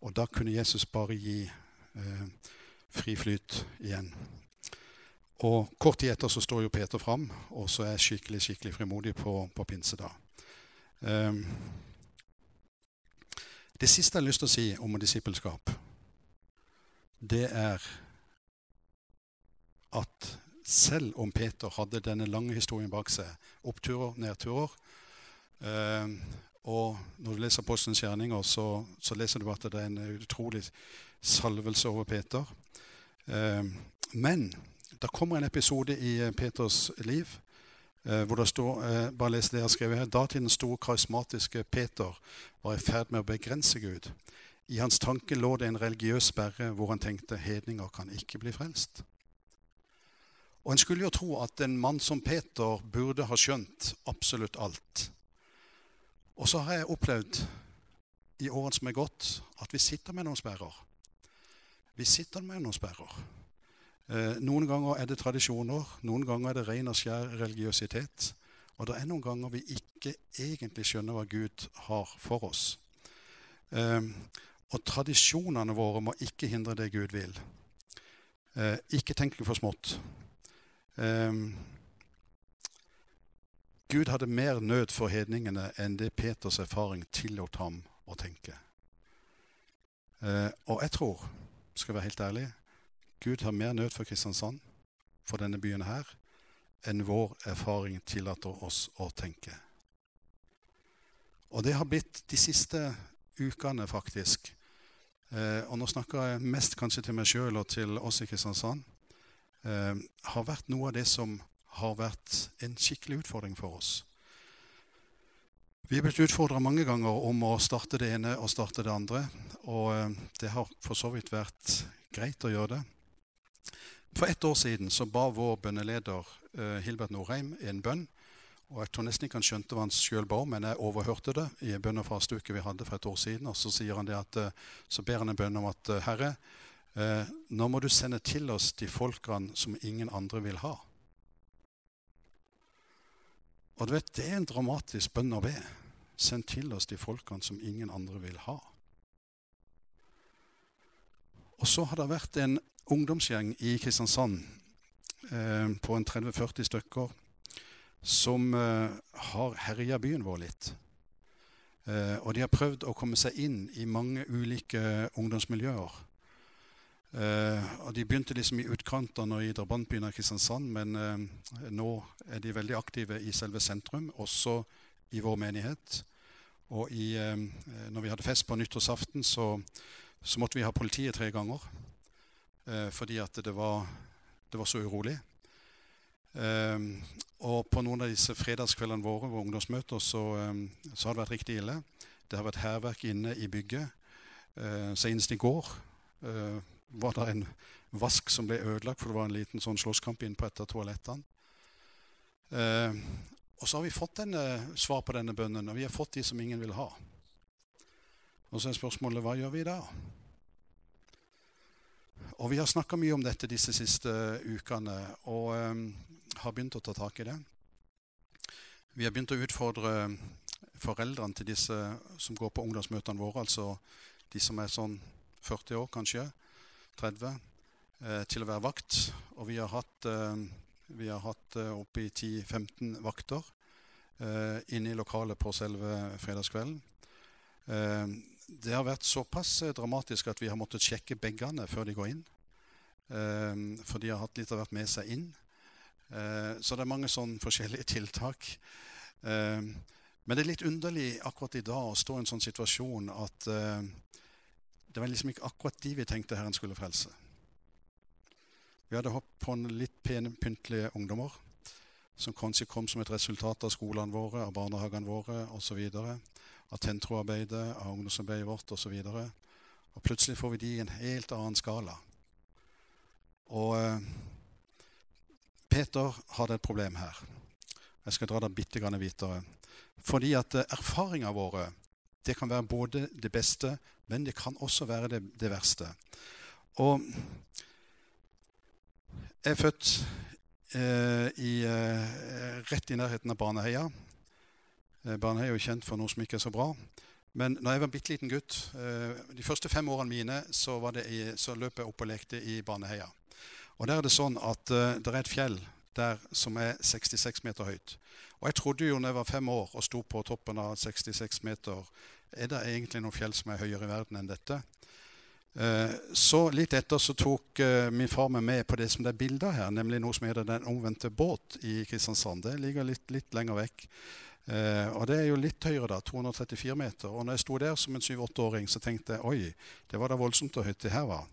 Og da kunne Jesus bare gi eh, fri flyt igjen. Og Kort tid etter så står jo Peter fram, og så er skikkelig skikkelig frimodig på, på pinsedag. Um, det siste jeg har lyst til å si om disippelskap, det er at selv om Peter hadde denne lange historien bak seg, oppturer, nedturer um, Og når du leser Apostelens gjerninger, så, så, leser du at det er en utrolig salvelse over Peter. Um, men det kommer en episode i eh, Peters liv eh, hvor det står eh, bare les det jeg har skrevet her, Datidens store karismatiske Peter var i ferd med å begrense Gud. I hans tanke lå det en religiøs sperre hvor han tenkte hedninger kan ikke bli frelst. Og En skulle jo tro at en mann som Peter burde ha skjønt absolutt alt. Og så har jeg opplevd i årene som er gått, at vi sitter med noen sperrer. Vi sitter med noen sperrer. Eh, noen ganger er det tradisjoner, noen ganger er det ren og skjær religiøsitet. Og det er noen ganger vi ikke egentlig skjønner hva Gud har for oss. Eh, og tradisjonene våre må ikke hindre det Gud vil. Eh, ikke tenk for smått. Um, Gud hadde mer nød for hedningene enn det Peters erfaring tillot ham å tenke. Uh, og jeg tror, skal jeg være helt ærlig, Gud har mer nød for Kristiansand, for denne byen her, enn vår erfaring tillater oss å tenke. Og det har blitt de siste ukene, faktisk. Eh, og nå snakker jeg mest kanskje til meg sjøl og til oss i Kristiansand eh, har vært noe av det som har vært en skikkelig utfordring for oss. Vi er blitt utfordra mange ganger om å starte det ene og starte det andre. Og eh, det har for så vidt vært greit å gjøre det. For ett år siden så ba vår bønneleder eh, Hilbert Norheim en bønn. Og Jeg tror nesten ikke han skjønte hva han sjøl ba om, men jeg overhørte det i en bønn- og fasteuke vi hadde for et år siden. Og så sier han det at, eh, så ber han en bønn om at Herre, Eh, nå må du sende til oss de folkene som ingen andre vil ha. Og du vet, Det er en dramatisk bønn å be. Send til oss de folkene som ingen andre vil ha. Og så har det vært en ungdomsgjeng i Kristiansand eh, på en 30-40 stykker som eh, har herja byen vår litt. Eh, og de har prøvd å komme seg inn i mange ulike ungdomsmiljøer. Og De begynte liksom i utkantene og i drabantbyen av Kristiansand, men nå er de veldig aktive i selve sentrum, også i vår menighet. Og i, når vi hadde fest på nyttårsaften, så, så, måtte vi ha politiet tre ganger. Fordi at det var, det var så urolig. og på noen av disse fredagskveldene våre, våre ungdomsmøter, så, så, har det vært riktig ille. Det har vært hærverk inne i bygget. senest i går var det en vask som ble ødelagt, for det var en liten sånn slåsskamp inne på et av toalettene. Eh, og så har vi fått denne, svar på denne bønnen, og vi har fått de som ingen vil ha. Og så er spørsmålet hva gjør vi da? Og Vi har snakka mye om dette disse siste ukene og um, har begynt å ta tak i det. Vi har begynt å utfordre foreldrene til disse som går på ungdomsmøtene våre, altså de som er sånn 40 år kanskje, 30 eh, til å være vakt. Og vi har hatt, eh, vi har hatt eh, oppi 10-15 vakter inne i lokalet på selve fredagskvelden. Det har vært såpass dramatisk at vi har måttet sjekke bagene før de går inn. For de har hatt litt av hvert med seg inn. Eh, så det er mange sånne forskjellige tiltak. Eh, men det er litt underlig akkurat i dag å stå i en sånn situasjon at eh, det var liksom ikke akkurat de vi tenkte Herren skulle frelse. Vi hadde hoppet på en litt pene, pyntelige ungdommer som kanskje kom som et resultat av skolene våre, av barnehagene våre osv. Av tentroarbeidet, av ungdomsarbeidet vårt osv. Og, så og plutselig får vi de i en helt annen skala. Og eh, Peter hadde et problem her. Jeg skal dra det bitte grann videre. Fordi at eh, erfaringene våre det kan være både det beste, men det kan også være det, det verste. Og jeg er født eh, i, eh, rett i nærheten av Baneheia. Eh, Baneheia er jo kjent for noe som ikke er så bra. Men når jeg var en bitte liten gutt, eh, de første fem årene mine, så, i, så løp jeg opp og lekte i Baneheia. Og der er det sånn at uh, det er et fjell der som er 66 meter høyt. Og jeg trodde jo når jeg var fem år og sto på toppen av 66 meter, er det egentlig noen fjell som er høyere i verden enn dette? Så litt etter så tok min far meg med på det som det er bilder her, nemlig noe som heter Den omvendte båt i Kristiansand. Det ligger litt, litt lenger vekk. Uh, og det er jo litt høyere, da. 234 meter. Og når jeg sto der som en 7-8-åring, så tenkte jeg oi, det var da voldsomt og høyt det her var.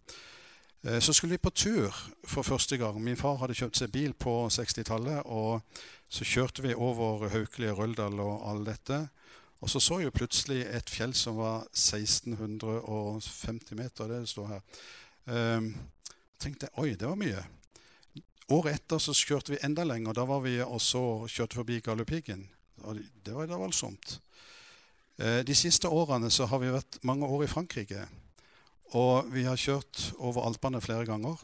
Eh, så skulle vi på tur for første gang. Min far hadde kjøpt seg bil på 60-tallet. Og så kjørte vi over Haukeli og Røldal og all dette. Og så så jeg plutselig et fjell som var 1650 meter. det står her. Um, tenkte jeg, oi, det var mye. Året etter så kjørte vi enda lenger. Da var vi og så kjørte forbi Galdhøpiggen. Og det var da voldsomt. Eh, de siste årene så har vi vært mange år i Frankrike. Og vi har kjørt over Alpene flere ganger.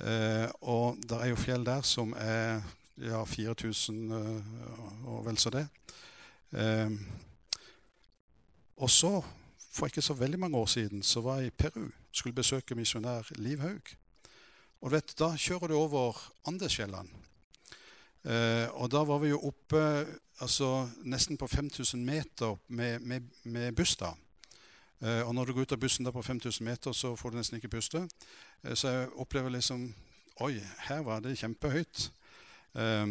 Eh, og det er jo fjell der som er ja, 4000 eh, og vel så det. Og så, for ikke så veldig mange år siden, så var jeg i Peru. Skulle besøke misjonær Liv Haug. Og vet, Da kjører du over Andesfjellene. Eh, og da var vi jo oppe altså, nesten på 5000 meter med, med, med buss. da. Eh, og når du går ut av bussen da på 5000 meter, så får du nesten ikke puste. Eh, så jeg opplever liksom Oi, her var det kjempehøyt. Eh,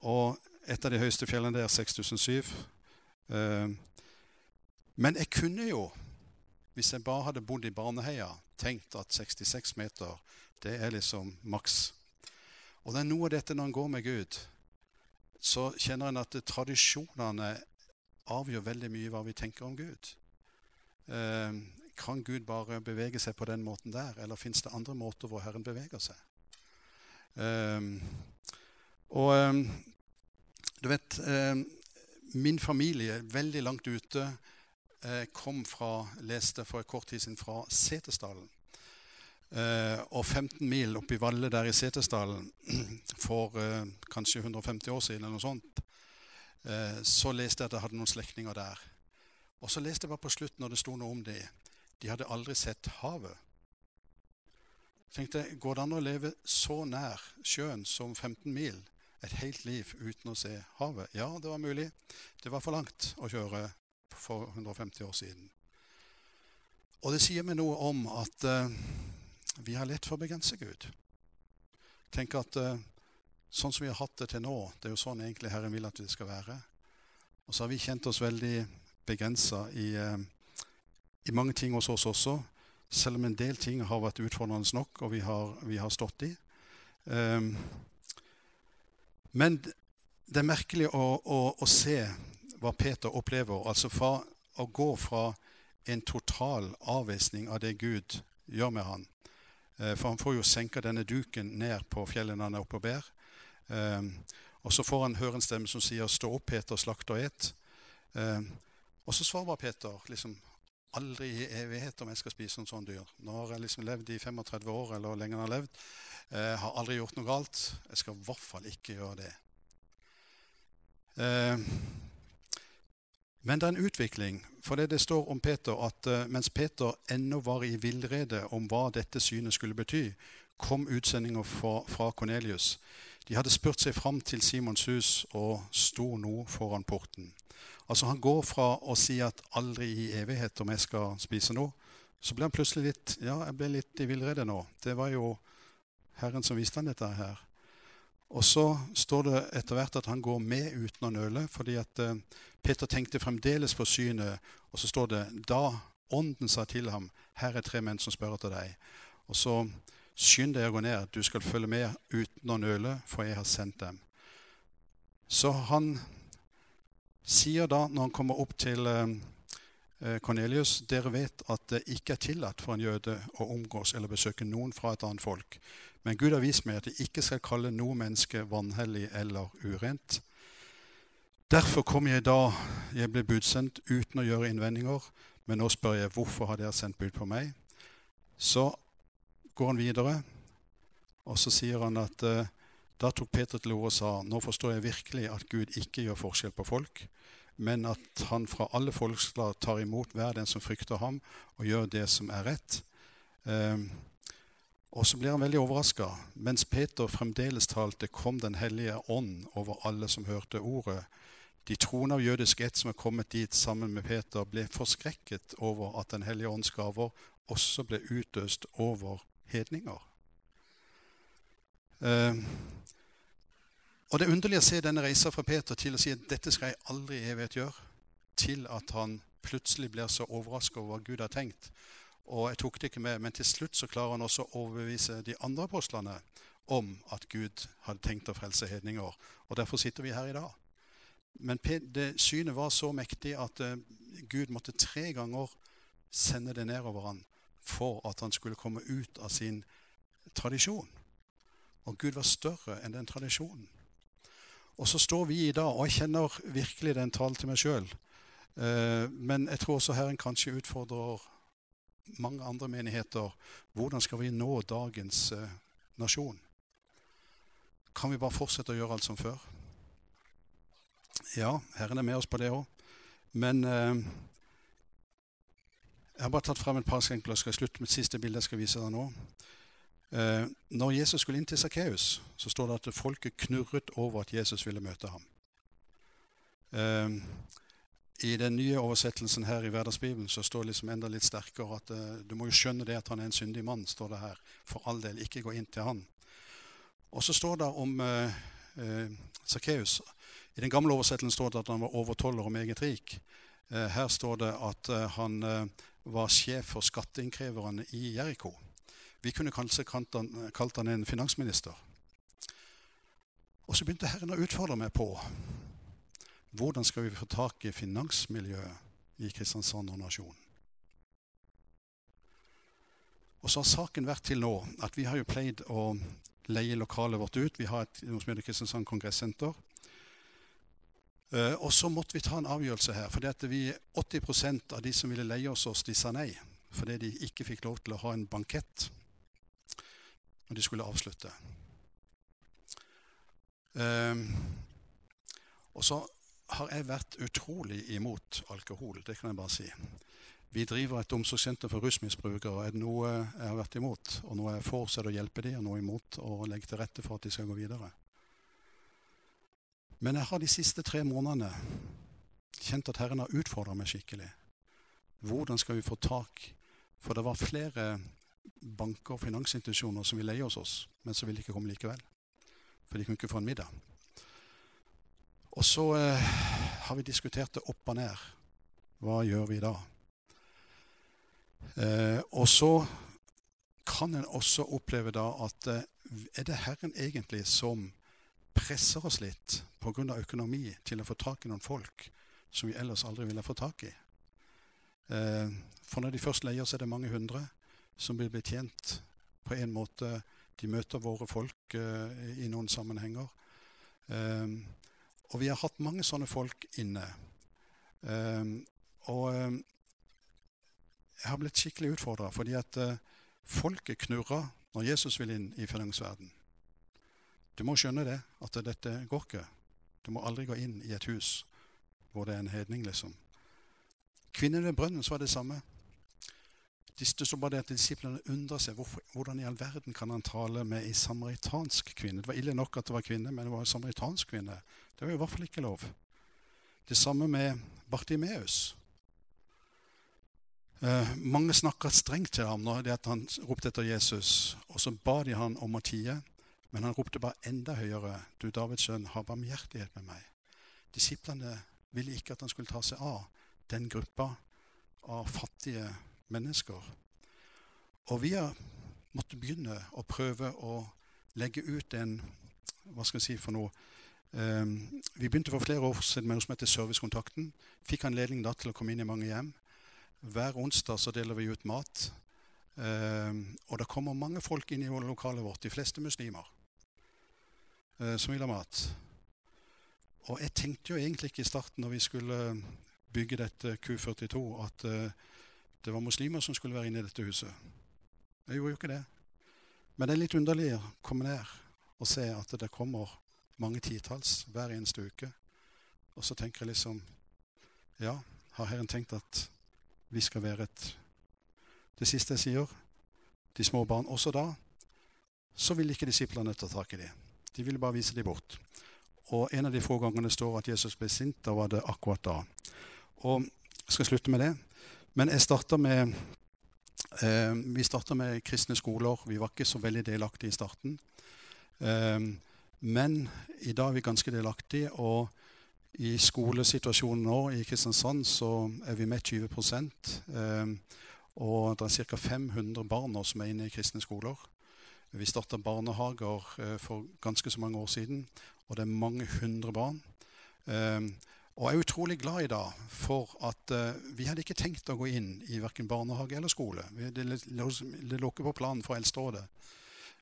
og et av de høyeste fjellene der, 6007. Eh, men jeg kunne jo, hvis jeg bare hadde bodd i Baneheia, tenkt at 66 meter, det er liksom maks. Og det er noe av dette når en går med Gud, så kjenner en at tradisjonene avgjør veldig mye hva vi tenker om Gud. Eh, kan Gud bare bevege seg på den måten der, eller fins det andre måter hvor Herren beveger seg? Eh, og eh, du vet Min familie, veldig langt ute, eh, kom fra, leste for en kort tid siden fra Setesdalen. Eh, og 15 mil oppi Valle der i Setesdalen for eh, kanskje 150 år siden, eller noe sånt, eh, så leste jeg at jeg hadde noen slektninger der. Og så leste jeg bare på slutten når det sto noe om det. De hadde aldri sett havet. Jeg tenkte, Går det an å leve så nær sjøen som 15 mil et helt liv uten å se havet? Ja, det var mulig. Det var for langt å kjøre for 150 år siden. Og det sier meg noe om at vi har lett for å begrense Gud. Tenk at uh, sånn som vi har hatt det til nå, det er jo sånn egentlig Herren vil at det skal være. Og så har vi kjent oss veldig begrensa i, uh, i, mange ting hos oss også. Selv om en del ting har vært utfordrende nok, og vi har, vi har stått i. Um, men det er merkelig å, å, å, se hva Peter opplever. Altså fra å gå fra en total avvisning av det Gud gjør med han, Eh, for han får jo senka denne duken ned på fjellet han er oppe og ber. Ehm, og så får han høre en stemme som sier 'Stå opp, Peter, slakt og et'. Ehm, og så svarer Peter liksom aldri i evighet om jeg skal spise en sånn dyr. Nå har jeg liksom levd i 35 år, eller lenger enn jeg har levd. Jeg eh, har aldri gjort noe galt. Jeg skal i hvert fall ikke gjøre det. Ehm, men det er en utvikling. For det, det står om Peter at uh, mens Peter ennå var i villrede om hva dette synet skulle bety, kom utsendinger fra, fra Kornelius. De hadde spurt seg fram til Simons hus og sto nå foran porten. Altså Han går fra å si at 'aldri i evighet om jeg skal spise noe', så ble han plutselig litt ja, jeg ble litt i villrede nå. Det var jo Herren som viste han dette her. Og så står det etter hvert at han går med uten å nøle, fordi at eh, Peter tenkte fremdeles på synet. Og så står det da ånden sa til ham, her er tre menn som spør etter deg. Og så skynd deg å gå ned, du skal følge med uten å nøle, for jeg har sendt dem. Så han sier da, når han kommer opp til Kornelius, eh, dere vet at det ikke er tillatt for en jøde å omgås eller besøke noen fra et annet folk. Men Gud har vist meg at jeg ikke skal kalle noe menneske vanhellig eller urent. Derfor kom jeg da jeg ble budsendt uten å gjøre innvendinger. Men nå spør jeg hvorfor har dere sendt bud på meg? Så går han videre, og så sier han at uh, da tok Peter til orde og sa nå forstår jeg virkelig at Gud ikke gjør forskjell på folk, men at han fra alle folkeslag tar imot hver den som frykter ham, og gjør det som er rett. Um, og så blir han veldig overraska. Mens Peter fremdeles talte, kom Den hellige ånd over alle som hørte ordet. De troende av jødisk ett som er kommet dit sammen med Peter, ble forskrekket over at Den hellige ånds gaver også ble utøst over hedninger. Uh, og Det er underlig å se denne reisa fra Peter til å si at dette skal jeg aldri i evighet gjøre, til at han plutselig blir så overraska over hva Gud har tenkt. Og jeg tok det ikke med, men til slutt så klarer han også å overbevise de andre apostlene om at Gud hadde tenkt å frelse hedninger. Og derfor sitter vi her i dag. Men det synet var så mektig at uh, Gud måtte tre ganger sende det nedover han for at han skulle komme ut av sin tradisjon. Og Gud var større enn den tradisjonen. Og så står vi i dag, og jeg kjenner virkelig den talen til meg sjøl. Uh, men jeg tror også Herren kanskje utfordrer mange andre menigheter. Hvordan skal vi nå dagens eh, nasjon? Kan vi bare fortsette å gjøre alt som før? Ja, Herren er med oss på det òg. Men eh, jeg har bare tatt frem et par skrenkler. Skal jeg slutte med et siste bilde jeg skal vise deg nå. Eh, når Jesus skulle inn til Sakkeus, så står det at folket knurret over at Jesus ville møte ham. Eh, I den nye oversettelsen her i Hverdagsbibelen så står det liksom enda litt sterkere at uh, du må jo skjønne det at han er en syndig mann, står det her. For all del, ikke gå inn til han. Og så står det om uh, Sakkeus i den gamle oversettelsen står det at han var overtoller og meget rik. Her står det at han var sjef for skatteinnkreverne i Jeriko. Vi kunne kanskje kalt han en finansminister. Og så begynte Herren å utfordre meg på hvordan skal vi få tak i finansmiljøet i Kristiansand og nasjonen. Og så har saken vært til nå at vi har jo pleid å leie lokalet vårt ut. Vi har et noe som heter Kristiansand Kongressenter. Eh, og så måtte vi ta en avgjørelse her. For 80% av de som ville leie oss, de sa nei. Fordi de ikke fikk lov til å ha en bankett når de skulle avslutte. Um, og så har jeg vært utrolig imot alkohol. Det kan jeg bare si. Vi driver et omsorgssenter for rusmisbrukere. Er det noe jeg har vært imot, og noe jeg får, så er det å hjelpe dem, og noe imot å legge til rette for at de skal gå videre. Men jeg har de siste tre månedene kjent at Herren har utfordra meg skikkelig. Hvordan skal vi få tak For det var flere banker og finansinstitusjoner som ville leie hos oss, men som ville ikke komme likevel. For de kunne ikke få en middag. Og så eh, har vi diskutert det opp og ned. Hva gjør vi da? Eh, og så kan en også oppleve da at eh, er det Herren egentlig som presser oss litt pga. økonomi til å få tak i noen folk som vi ellers aldri ville få tak i. Eh, for når de først leier, så er det mange hundre som blir betjent på en måte. De møter våre folk eh, i noen sammenhenger. Eh, og vi har hatt mange sånne folk inne. Og jeg har blitt skikkelig utfordra, fordi at folket knurrer når Jesus vil inn i finansverden. Du må skjønne det, at dette går ikke. Du må aldri gå inn i et hus hvor det er en hedning, liksom. Kvinnen ved brønnen så var det samme. Det står bare det at Disiplene undrer seg hvorfor, hvordan i all verden kan han tale med ei samaritansk kvinne. Det var ille nok at det var kvinne, men det var en samaritansk kvinne. Det var i hvert fall ikke lov. Det samme med Bartimeus. Eh, mange snakka strengt til ham når det at han ropte etter Jesus, og så ba de han om å tie. Men han ropte bare enda høyere, du Davids sønn, ha barmhjertighet med meg. Disiplene ville ikke at han skulle ta seg av den gruppa av fattige mennesker. Og vi har måttet begynne å prøve å legge ut en Hva skal jeg si for noe? Um, vi begynte for flere år siden med noe som heter Servicekontakten. Fikk anledning da til å komme inn i mange hjem. Hver onsdag så deler vi ut mat. Um, og det kommer mange folk inn i lokalet vårt, de fleste muslimer, uh, som vil ha mat. Og jeg tenkte jo egentlig ikke i starten når vi skulle bygge dette Q42, at uh, det var muslimer som skulle være inne i dette huset. Jeg gjorde jo ikke det. Men det er litt underlig å komme ned og se at det kommer mange titalls hver eneste uke. Og så tenker jeg liksom Ja, har Herren tenkt at vi skal være et Det siste jeg sier, de små barn også da, så vil ikke disiplene ta tak i dem. De ville bare vise dem bort. Og en av de få gangene står at Jesus ble sint, da var det akkurat da. Og jeg skal slutte med det. Men jeg starta med eh, Vi starta med kristne skoler. Vi var ikke så veldig delaktige i starten. Eh, men i dag er vi ganske delaktige. Og i skolesituasjonen nå i Kristiansand så er vi med 20 eh, Og det er ca. 500 barn nå som er inne i kristne skoler. Vi starta barnehager eh, for ganske så mange år siden, og det er mange hundre barn. Eh, og jeg er utrolig glad i dag for at uh, vi hadde ikke tenkt å gå inn i verken barnehage eller skole. Det, det lå ikke på planen for Eldsterådet.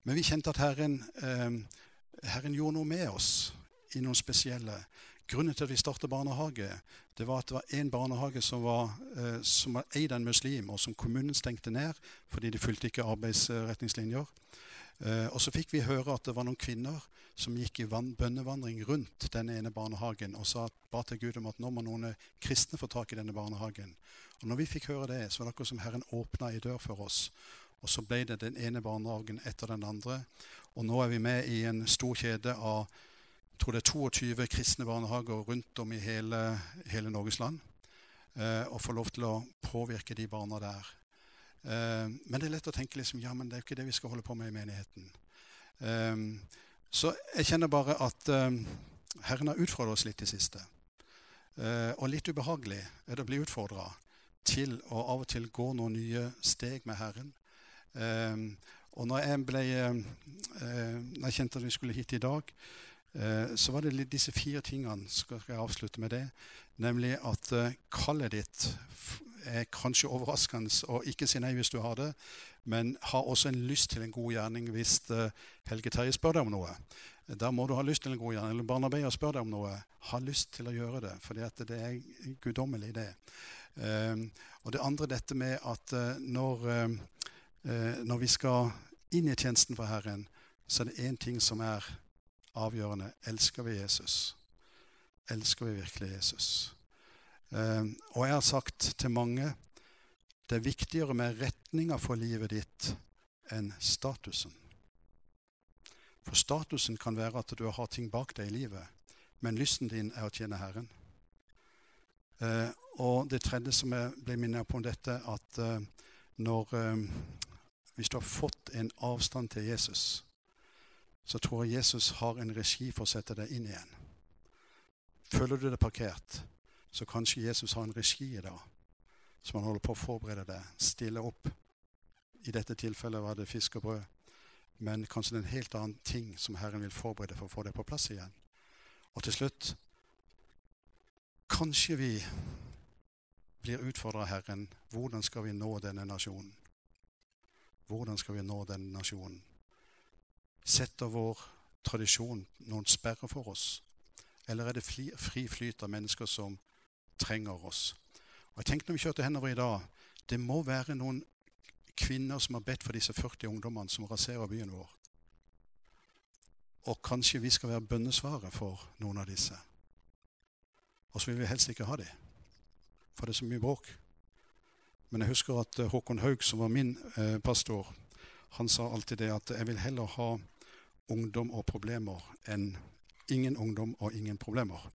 Men vi kjente at Herren, uh, Herren gjorde noe med oss i noen spesielle Grunnen til at vi startet barnehage, det var at det var én barnehage som var, uh, som var eid av en muslim, og som kommunen stengte ned fordi de fulgte ikke arbeidsretningslinjer. Uh, og så fikk vi høre at det var noen kvinner som gikk i bønnevandring rundt denne ene barnehagen og sa ba til Gud om at nå må noen kristne få tak i denne barnehagen. Og når vi fikk høre det, så var det akkurat som Herren åpna ei dør for oss. Og så ble det den ene barnehagen etter den andre. Og nå er vi med i en stor kjede av jeg tror det er 22 kristne barnehager rundt om i hele, hele Norges land. Eh, og får lov til å påvirke de barna der. Eh, men det er lett å tenke liksom, ja, men det er jo ikke det vi skal holde på med i menigheten. Eh, så jeg kjenner bare at um, Herren har utfordret oss litt i siste. Og litt ubehagelig er det å bli utfordra til å av og til gå noen nye steg med Herren. Og når jeg, ble, når jeg kjente at vi skulle hit i dag, så var det disse fire tingene. Skal jeg avslutte med det? Nemlig at kallet ditt er kanskje overraskende å ikke si nei hvis du har det, men ha også en lyst til en god gjerning hvis uh, Helge Terje spør deg om noe. Da må du ha lyst til en god gjerning. Eller barnearbeider spør deg om noe. Ha lyst til å gjøre det, for det er guddommelig, det. Uh, og det andre dette med at uh, når, når, vi skal inn i tjenesten for Herren, så er det én ting som er avgjørende. Elsker vi Jesus? Elsker vi virkelig Jesus? Ehm, og jeg har sagt til mange det er viktigere med retninga for livet ditt enn statusen. For statusen kan være at du har ting bak deg i livet, men lysten din er å tjene Herren. Eh, og det tredje som jeg ble minnet på om dette, at eh, når eh, Hvis du har fått en avstand til Jesus, så tror jeg Jesus har en regi for å sette deg inn igjen. Føler du deg parkert, så kanskje Jesus har en regi i dag som han holder på å forberede deg, stille opp. I dette tilfellet var det fisk og brød. Men kanskje det er en helt annen ting som Herren vil forberede for å få det på plass igjen. Og til slutt Kanskje vi blir utfordra av Herren. Hvordan skal vi nå denne nasjonen? Hvordan skal vi nå denne nasjonen? Setter vår tradisjon noen sperrer for oss? Eller er det fri flyt av mennesker som trenger oss. Og jeg tenkte når vi kjørte henover i dag, det må være noen kvinner som har bedt for disse 40 ungdommene som raserer byen vår. Og kanskje vi skal være bønnesvaret for noen av disse. Og så vil vi helst ikke ha dem, for det er så mye bråk. Men jeg husker at eh, Håkon Haug, som var min eh, pastor, han sa alltid det at jeg vil heller ha ungdom og problemer enn ingen ungdom og ingen problemer.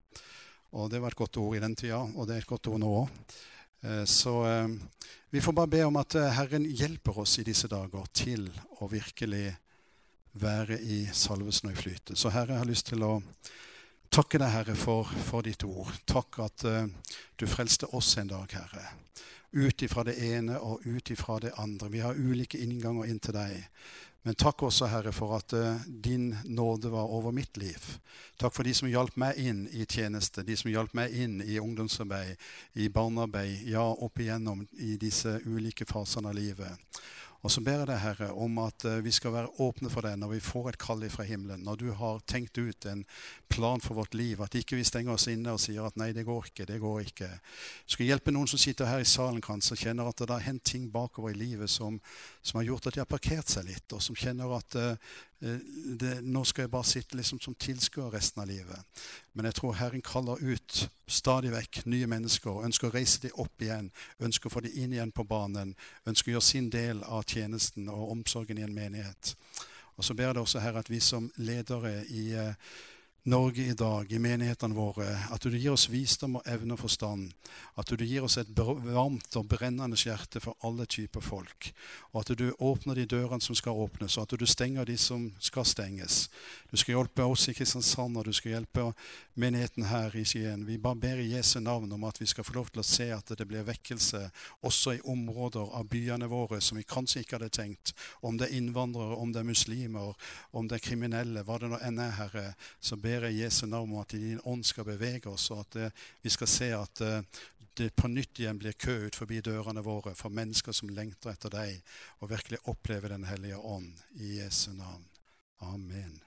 Og det var et godt ord i den tida, og det er et godt ord nå òg. Eh, så eh, vi får bare be om at eh, Herren hjelper oss i disse dager til å virkelig være i salvesen og i flytet. Så Herre, jeg har lyst til å takke deg, Herre, for, for ditt ord. Takk at du frelste oss en dag, Herre. Ut ifra det ene og ut ifra det andre. Vi har ulike innganger inn til deg. Men takk også, Herre, for at uh, din nåde var over mitt liv. Takk for de som hjalp meg inn i tjeneste, de som hjalp meg inn i ungdomsarbeid, i barnearbeid, ja, opp igjennom i disse ulike fasene av livet. Og så ber jeg deg, Herre, om at eh, vi skal være åpne for deg når vi får et kall fra himmelen. Når du har tenkt ut en plan for vårt liv. At ikke vi stenger oss inne og sier at nei, det går ikke, det går ikke. Skal hjelpe noen som sitter her i salen kanskje og kjenner at det har hendt ting bakover i livet som, som, har gjort at de har parkert seg litt, og som kjenner at uh, det, nå skal jeg bare sitte liksom som tilskuer resten av livet. Men jeg tror Herren kaller ut stadig vekk nye mennesker, ønsker å reise dem opp igjen, ønsker å få dem inn igjen på banen, ønsker å gjøre sin del av tjenesten og omsorgen i en menighet. Og så ber jeg det også her at vi som ledere i uh, Norge i dag, i menighetene våre, at du gir oss visdom og evne og forstand. At du gir oss et varmt og brennende hjerte for alle typer folk. Og at du åpner de dørene som skal åpnes, og at du stenger de som skal stenges. Du skal hjelpe oss i Kristiansand, og du skal hjelpe menigheten her i Skien. Vi bare ber i Jesu navn om at vi skal få lov til å se at det blir vekkelse også i områder av byene våre som vi kanskje ikke hadde tenkt. Om det er innvandrere, om det er muslimer, om det er kriminelle, hva det nå enn er, Herre, så ber ber jeg Jesu navn om at din ånd skal bevege oss, og at eh, vi skal se at eh, det på nytt igjen blir kø ut forbi dørene våre for mennesker som lengter etter deg, og virkelig opplever Den hellige ånd i Jesu navn. Amen.